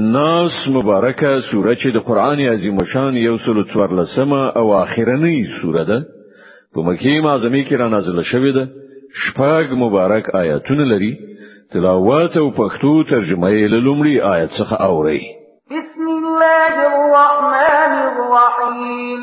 ناس مبارکه سوره چې د قران عظیم شان یو سل څوار لسمه او اخیرنۍ سوره ده په مکه معظمه کې را نازله شوې ده شپږ مبارک آیاتونه لري تلاوت او پښتو ترجمه یې له لومړي آیت څخه اوري بسم الله الرحمن الرحیم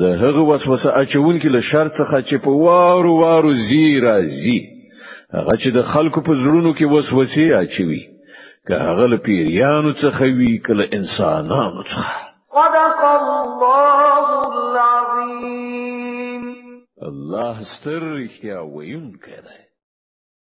د هغه وسوسه اچونکي له شر څخه چې په وارو وارو زی راځي هغه چې د خلکو په زړونو کې وسوسه اچوي که هغه له پیریانو څخه وي کله انسانانو څخه صدق الله العظیم الله ستر رښتیا ویونکی دی